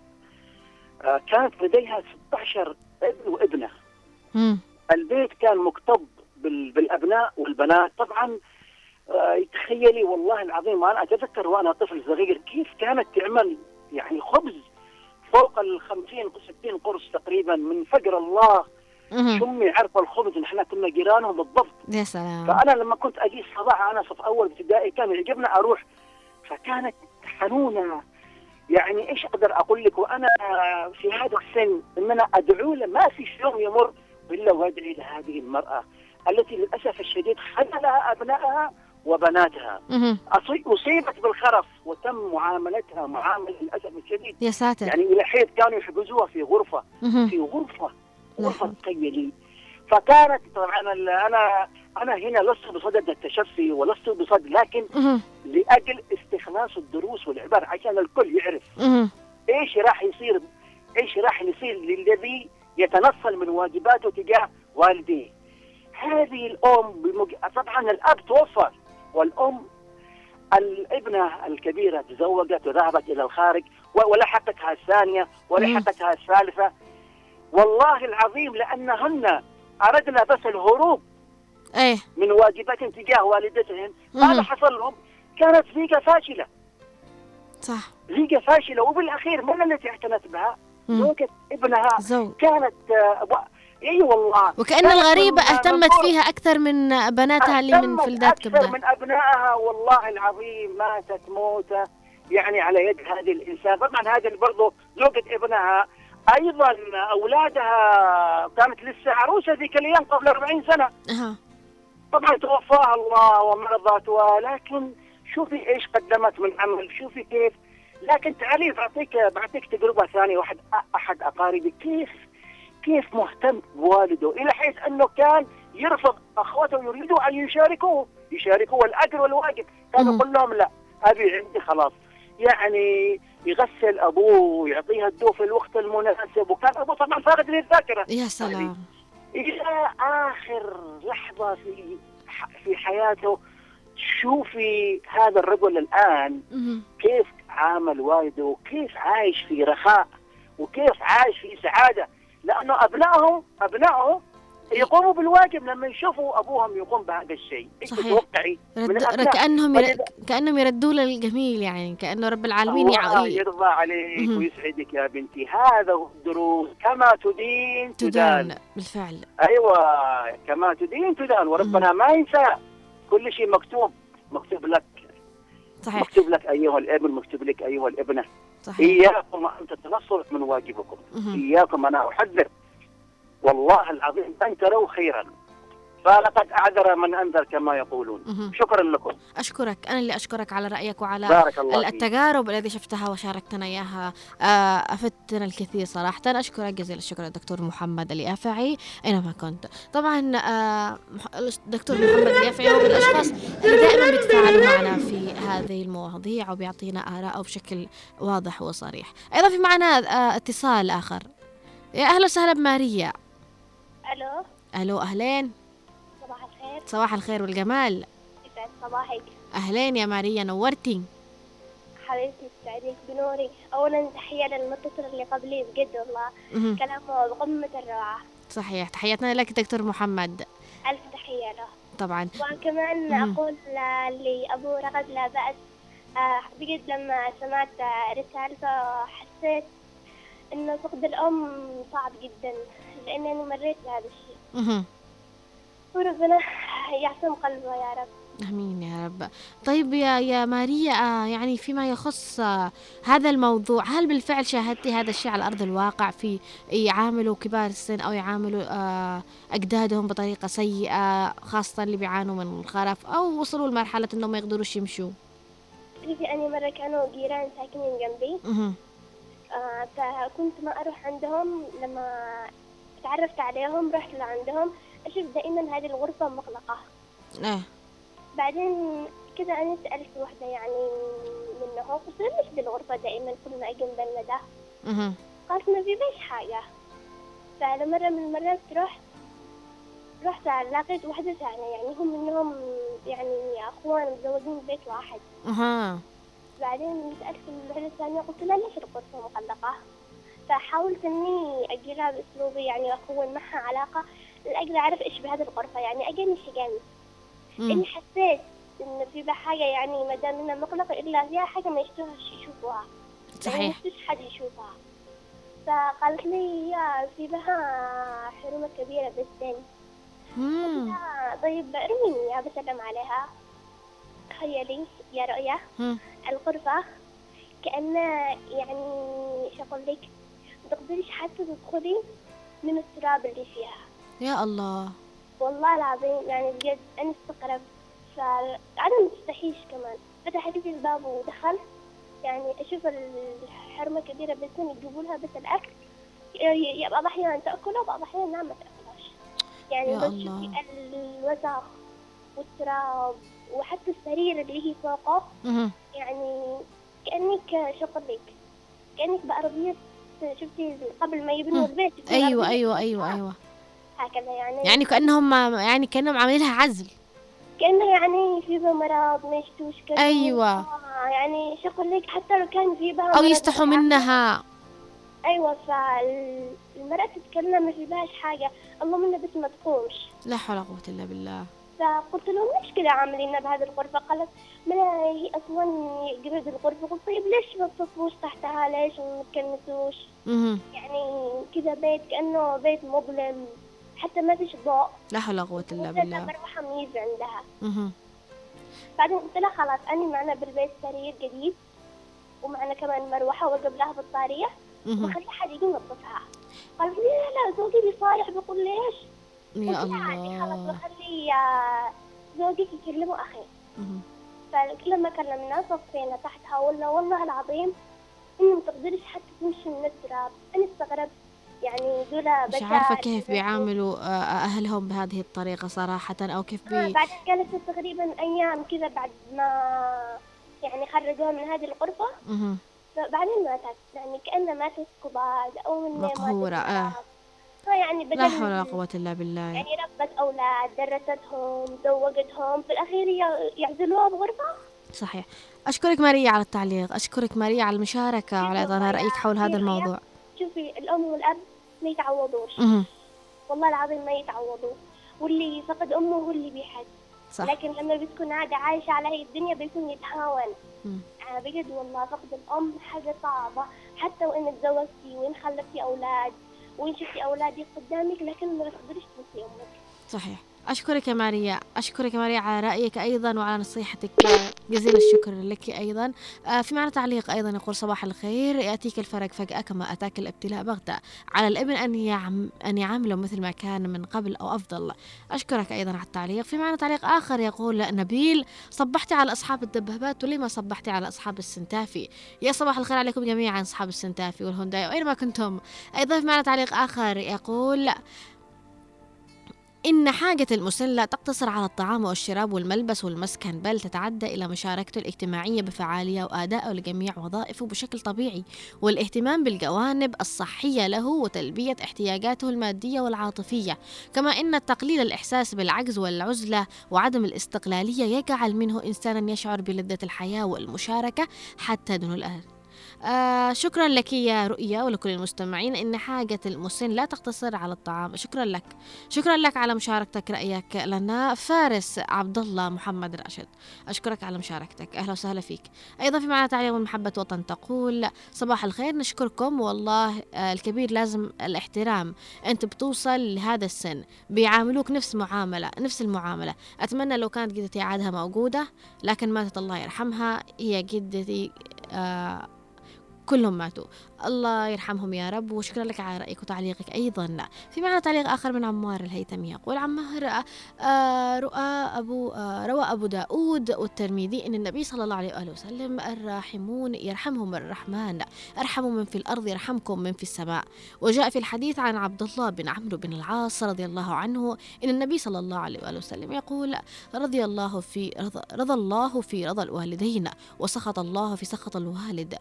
آه، كانت لديها 16 ابن وابنة. مم. البيت كان مكتظ بال- بالأبناء والبنات. طبعا آه، تخيلي والله العظيم أنا أتذكر وأنا طفل صغير كيف كانت تعمل يعني خبز فوق ال 50 60 قرص تقريبا من فقر الله. شمي عرف الخبز نحن كنا جيرانهم بالضبط. يا سلام. فأنا لما كنت أجي الصباح أنا صف أول ابتدائي كان يعجبني أروح. فكانت حنونه يعني إيش أقدر أقول لك؟ وأنا في هذا السن إن أنا أدعو له ما في يوم يمر إلا وأدعي لهذه المرأة التي للأسف الشديد خذلها أبنائها وبناتها. أصيبت بالخرف وتم معاملتها معاملة للأسف الشديد. يا ساتر. يعني إلى حين كانوا يحجزوها في غرفة. في غرفة. غرفه نعم. تخيلي فكانت طبعا أنا أنا هنا لست بصدد التشفي ولست بصدد لكن. لأجل استخلاص الدروس والعبر عشان الكل يعرف. إيش راح يصير إيش راح يصير للذي يتنصل من واجباته تجاه والديه هذه الأم بمج... طبعا الأب توفى والأم الابنة الكبيرة تزوجت وذهبت إلى الخارج ولحقتها الثانية ولحقتها الثالثة والله العظيم لأنهن أردنا بس الهروب إيه. من واجباتهم تجاه والدتهم مهم. ماذا حصل لهم؟ كانت زيجه فاشلة. صح. زيجه فاشلة وبالأخير من التي اعتنت بها؟ زوجة ابنها. زوج. كانت إي والله. وكأن كانت الغريبة من- اهتمت فيها أكثر من بناتها اللي من فلدات أكثر كبدة من أبنائها. والله العظيم ماتت موتة يعني على يد هذه الإنسان. طبعا هذا برضه زوجة ابنها أيضا أولادها كانت لسه عروسة ذيك الأيام قبل 40 سنة. أها. طبعا توفاها الله ومرضت ولكن شوفي إيش قدمت من عمل شوفي كيف. لكن تعالي بعطيك بعطيك تجربة ثانية. واحد أحد أقاربي كيف كيف مهتم بوالده؟ إلى حيث أنه كان يرفض أخوته يريدوا أن يشاركوه. يشاركوه الأجر والواجب. كان. يقول لهم لا ابي عندي خلاص. يعني يغسل أبوه ويعطيها الدو في الوقت المناسب. وكان أبوه طبعا فاقد للذاكره يا سلام. إلى آخر لحظة في في حياته شوفي هذا الرجل الآن. كيف عامل والده وكيف عايش في رخاء وكيف عايش في سعادة. لأنه ابنائه أبنائه يقوموا بالواجب لما يشوفوا أبوهم يقوم بهذا الشيء. إيش. تتوقعي رد... كأنهم ير... كأنهم يردوا له الجميل يعني كأنه رب العالمين الله يرضى عليك. ويسعدك يا بنتي. هذا هو الدروس. كما تدين تدان. تدان بالفعل. أيوه كما تدين تدان. وربنا ما ينسى. كل شيء مكتوب. مكتوب لك. صحيح. مكتوب لك أيها الابن مكتوب لك أيها الابنة. صحيح. إياكم أن تتنصلوا من واجبكم. إياكم أنا أحذر. والله العظيم ان تروا خيرا. فلقد أعذر من أنذر كما يقولون. مهم. شكرا لكم. أشكرك. أنا اللي أشكرك على رأيك وعلى بارك الله التجارب الذي شفتها وشاركتنا إياها. آه، أفدتنا الكثير صراحة. أشكرك جزيل الشكر الدكتور محمد اليافعي أينما كنت. طبعا آه، الدكتور محمد اليافعي هو من الأشخاص اللي دائما بيتفاعلوا معنا في هذه المواضيع وبيعطينا آراءه بشكل واضح وصريح. أيضا في معنا آه، اتصال آخر. يا أهلا وسهلا بماريا. ألو؟ ألو أهلين. صباح الخير. صباح الخير والجمال. يسعد صباحك. أهلين يا ماريا نورتي. حبيبتي تسعدك بنوري اولا تحية للمتصل اللي قبلي بجد والله. كلامه بقمه الروعة. صحيح. تحياتنا لك دكتور محمد. ألف تحية له. طبعا. وكمان مهم. أقول لابو رغد لا بأس. آه، بجد لما سمعت رسالته حسيت إنه فقد الأم صعب جدا. أنا مريت بهذا الشيء. مهم. وربنا يعصم قلبه يا رب. آمين يا رب. طيب يا يا ماريا آه، يعني فيما يخص آه، هذا الموضوع هل بالفعل شاهدتي هذا الشيء على أرض الواقع في يعاملوا كبار السن أو يعاملوا آه، أجدادهم بطريقة سيئة خاصة اللي بيعانوا من الخرف أو وصلوا لمرحلة إنهم ما يقدروش يمشوا؟ شوفي أنا مرة كانوا جيران ساكنين جنبي. آه فكنت ما أروح عندهم لما تعرفت عليهم رحت لعندهم أشوف دائما هذه الغرفة مغلقة. إيه. بعدين كذا أنا سألت واحدة يعني منهم قلت لها ليش الغرفة دائما كل ما أجي مبلدة؟ ده مهم. قالت ما في بيش حاجة. فلمرة من المرات رحت رحت لقيت واحدة ثانية يعني هم منهم يعني أخوان متزوجين ببيت واحد. أها. بعدين سألت الوحدة الثانية قلت لها ليش الغرفة مغلقة؟ فحاولت إني أجيلها بأسلوبي يعني أكون معها علاقة لأجل أعرف إيش بهذه الغرفة. يعني أجاني شجاني. إني حسيت إن في بها حاجة يعني ما دام إنها مغلقة إلا فيها حاجة ما يشتوهاش يشوفوها. يعني صحيح. ما حد يشوفها. فقالت لي يا في بها حرمة كبيرة بالسن. طيب ارميني يا بسلم عليها. تخيلي يا رؤيا مم. الغرفة كأنها يعني شو أقول لك متقدريش حتى تدخلي من التراب اللي فيها. يا الله. والله العظيم يعني بجد أنا استغربت. فأنا ما تستحيش كمان. فتحت لي الباب ودخلت يعني أشوف الحرمة كبيرة بالسن يجيبوا لها بس الأكل. بعض الأحيان تأكله وبعض الأحيان لا ما تأكلهاش. يعني بس. شوفي الوسخ والتراب وحتى السرير اللي هي فوقه. يعني كأنك شو أقول لك كأنك بأرضية شفتي قبل ما يبنوا. البيت شفتي أيوه أيوه أيوه أيوه. هكذا يعني. يعني كأنهم يعني كأنهم عاملين لها عزل. كأنه يعني في مرض ما يشتوش كذا أيوة. آه يعني شو أقول لك. حتى لو كان في بها أو يستحوا بالعكس. منها. أيوة فالمرأة تتكلم ما في بهاش حاجة. اللهم إنها بس ما تقومش. لا حول ولا قوة إلا بالله. فقلت لهم ليش كذا عاملين بهذه الغرفة؟ قالت ما هي أصلا قريب الغرفة. قلت طيب ليش ما تصفوش تحتها؟ ليش ما تكنسوش. يعني كذا بيت كأنه بيت مظلم. حتى ما فيش ضوء. لا حول ولا قوة إلا بالله. مروحة ميزة عندها. بعدين قلت لها خلاص أنا معنا بالبيت سرير جديد ومعنا كمان مروحة وقبلها بطارية مهم. وخلي حد يجي ينظفها قالت لي لا لا زوجي بيصالح. بيقول ليش؟ يا لها عادي خلاص الله. بخلي آه، زوجك يكلموا أخي. مهم. فلما كلمناه صفينا تحتها ولا والله العظيم إنه ما تقدرش حتى تمشي من التراب أنا استغربت يعني دول مش بشر عارفة كيف بيعاملوا آه، أهلهم بهذه الطريقة صراحة أو كيف آه بي بعدين جلست تقريبا أيام كذا بعد ما يعني خرجوها من هذه الغرفة. بعدين ماتت يعني كأنها ماتت كبار أو من مقهورة، آه. يعني بدل لا حول ولا قوة إلا بالله. يعني ربت أولاد درستهم زوجتهم في الأخير يعزلوها بغرفة. صحيح. أشكرك ماريا على التعليق. أشكرك ماريا على المشاركة. وعلى إعطانا رأيك حول هذا الموضوع. شوفي الأم والأب ما يتعوضوش. والله العظيم ما يتعوضوا واللي فقد أمه هو اللي بيحس صح. لكن لما بتكون عادة عايشة على هي الدنيا بيكون يتهاون. آه بجد والله فقد الأم حاجة صعبة. حتى وإن تزوجتي وإن خلفتي أولاد. وإن شفتي أولادك قدامك لكن ما تقدريش تنسي أمك صحيح. أشكرك يا ماريا. أشكرك يا ماريا على رأيك أيضا وعلى نصيحتك. جزيل الشكر لك أيضا. آه، في معنا تعليق أيضا يقول صباح الخير. يأتيك الفرج فجأة كما أتاك الابتلاء بغتة على الإبن أن يعم أن يعامله مثل ما كان من قبل أو أفضل. أشكرك أيضا على التعليق. في معنا تعليق آخر يقول نبيل صبحتي على أصحاب الدبابات ولما صبحتي على أصحاب السنتافي؟ يا صباح الخير عليكم جميعا أصحاب السنتافي والهونداي وأينما كنتم. أيضا في معنا تعليق آخر يقول إن حاجة المسن لا تقتصر على الطعام والشراب والملبس والمسكن بل تتعدى إلى مشاركته الاجتماعية بفعالية وأدائه لجميع وظائفه بشكل طبيعي. والاهتمام بالجوانب الصحية له وتلبية احتياجاته المادية والعاطفية. كما إن تقليل الإحساس بالعجز والعزلة وعدم الاستقلالية يجعل منه إنسانا يشعر بلذة الحياة والمشاركة حتى دون الأهل. آه شكرا لك يا رؤيا ولكل المستمعين. إن حاجة المسن لا تقتصر على الطعام. شكرا لك. شكرا لك على مشاركتك. رأيك لنا فارس عبد الله محمد راشد. أشكرك على مشاركتك. أهلا وسهلا فيك. أيضا في معنا تعليق من محبة وطن تقول صباح الخير. نشكركم. والله آه الكبير لازم الاحترام. أنت بتوصل لهذا السن. بيعاملوك نفس معاملة نفس المعاملة. أتمنى لو كانت جدتي عادها موجودة لكن ماتت الله يرحمها. هي جدتي آه كلهم ماتوا. الله يرحمهم يا رب وشكرا لك على رأيك وتعليقك أيضا. في معنا تعليق آخر من عمار الهيثمي يقول عمار آه رؤى أبو آه روى أبو داود والترمذي أن النبي صلى الله عليه وآله وسلم الراحمون يرحمهم الرحمن أرحموا من في الأرض يرحمكم من في السماء. وجاء في الحديث عن عبد الله بن عمرو بن العاص رضي الله عنه أن النبي صلى الله عليه وآله وسلم يقول رضي الله في رضى, رضى الله في رضى الوالدين وسخط الله في سخط الوالد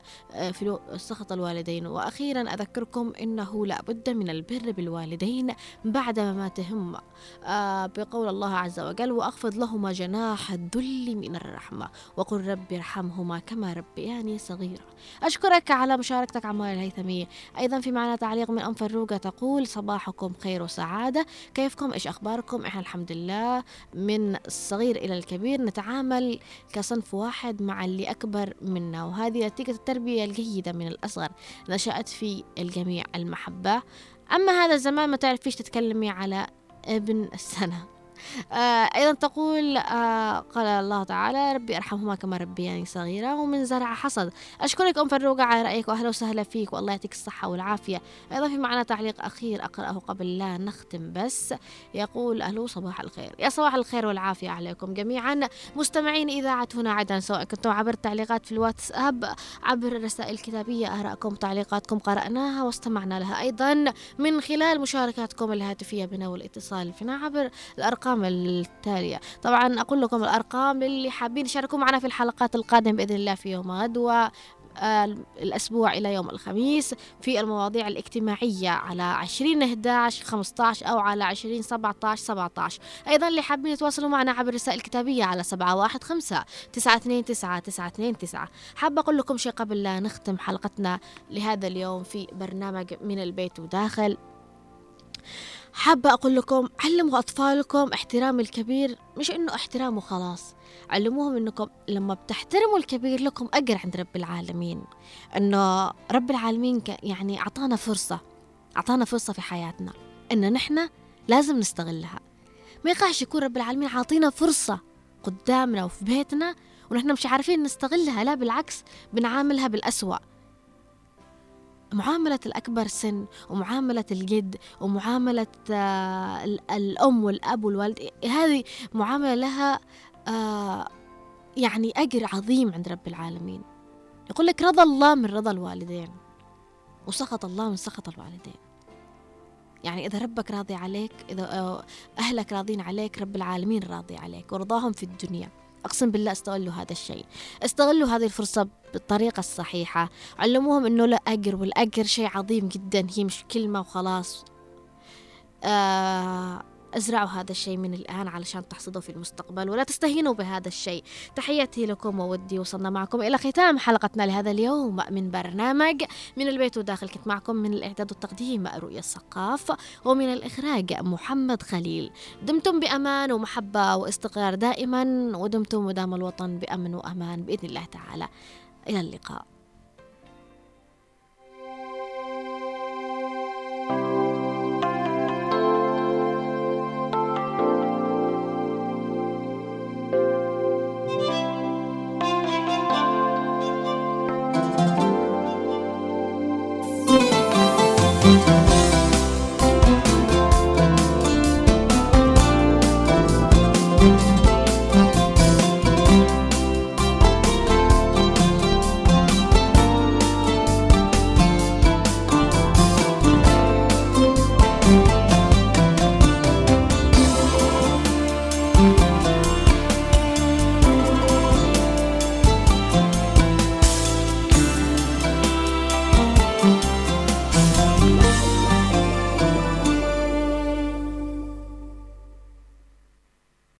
في سخط الوالدين وأخيرا أذكركم أنه لا بد من البر بالوالدين بعد مماتهم آه بقول الله عز وجل وأخفض لهما جناح الذل من الرحمة. وقل رب ارحمهما كما ربياني صغيرا. أشكرك على مشاركتك عمار الهيثمي. أيضا في معنا تعليق من أم فروقة تقول صباحكم خير وسعادة. كيفكم؟ إيش أخباركم؟ إحنا الحمد لله من الصغير إلى الكبير. نتعامل كصنف واحد مع اللي أكبر منا. وهذه نتيجة التربية الجيدة من الأصغر. نشأت في الجميع المحبة. أما هذا الزمان ما تعرفيش تتكلمي على ابن السنة. أيضا تقول آه قال الله تعالى ربي أرحمهما كما ربياني صغيرة ومن زرع حصد. أشكرك أم فروقة على رأيك وأهلا وسهلا فيك والله يعطيك الصحة والعافية. أيضا في معنا تعليق أخير أقرأه قبل لا نختم بس يقول أهلا صباح الخير. يا صباح الخير والعافية عليكم جميعا. مستمعين إذاعة هنا عدن سواء كنتم عبر التعليقات في الواتساب عبر الرسائل الكتابية آراءكم تعليقاتكم قرأناها واستمعنا لها. أيضا من خلال مشاركاتكم الهاتفية بنا والاتصال فينا عبر الأرقام الأرقام التالية. طبعا أقول لكم الأرقام اللي حابين يشاركوا معنا في الحلقات القادمة بإذن الله في يوم غد و الأسبوع إلى يوم الخميس في المواضيع الاجتماعية على 20 11 15 أو على 20 17 17 أيضا اللي حابين يتواصلوا معنا عبر الرسائل الكتابية على 715 929 929 حابة أقول لكم شيء قبل لا نختم حلقتنا لهذا اليوم في برنامج من البيت وداخل. حابة أقول لكم علموا أطفالكم احترام الكبير مش إنه احترام وخلاص علموهم إنكم لما بتحترموا الكبير لكم أجر عند رب العالمين. إنه رب العالمين يعني أعطانا فرصة أعطانا فرصة في حياتنا. إن نحن لازم نستغلها. ما يقعش يكون رب العالمين عاطينا فرصة قدامنا وفي بيتنا ونحن مش عارفين نستغلها لا بالعكس بنعاملها بالأسوأ. معاملة الأكبر سن ومعاملة الجد ومعاملة آه الأم والأب والوالد هذه معاملة لها آه يعني أجر عظيم عند رب العالمين. يقول لك رضى الله من رضى الوالدين وسخط الله من سخط الوالدين. يعني إذا ربك راضي عليك إذا أهلك راضين عليك رب العالمين راضي عليك ورضاهم في الدنيا. أقسم بالله استغلوا هذا الشيء. استغلوا هذه الفرصة بالطريقة الصحيحة. علموهم أنه لا أجر والأجر شيء عظيم جدا. هي مش كلمة وخلاص. آه ازرعوا هذا الشيء من الآن علشان تحصدوا في المستقبل ولا تستهينوا بهذا الشيء. تحياتي لكم وودي وصلنا معكم إلى ختام حلقتنا لهذا اليوم من برنامج من البيت وداخل. كنت معكم من الإعداد والتقديم رؤية الثقاف ومن الإخراج محمد خليل. دمتم بأمان ومحبة واستقرار دائما ودمتم ودام الوطن بأمن وأمان بإذن الله تعالى. إلى اللقاء.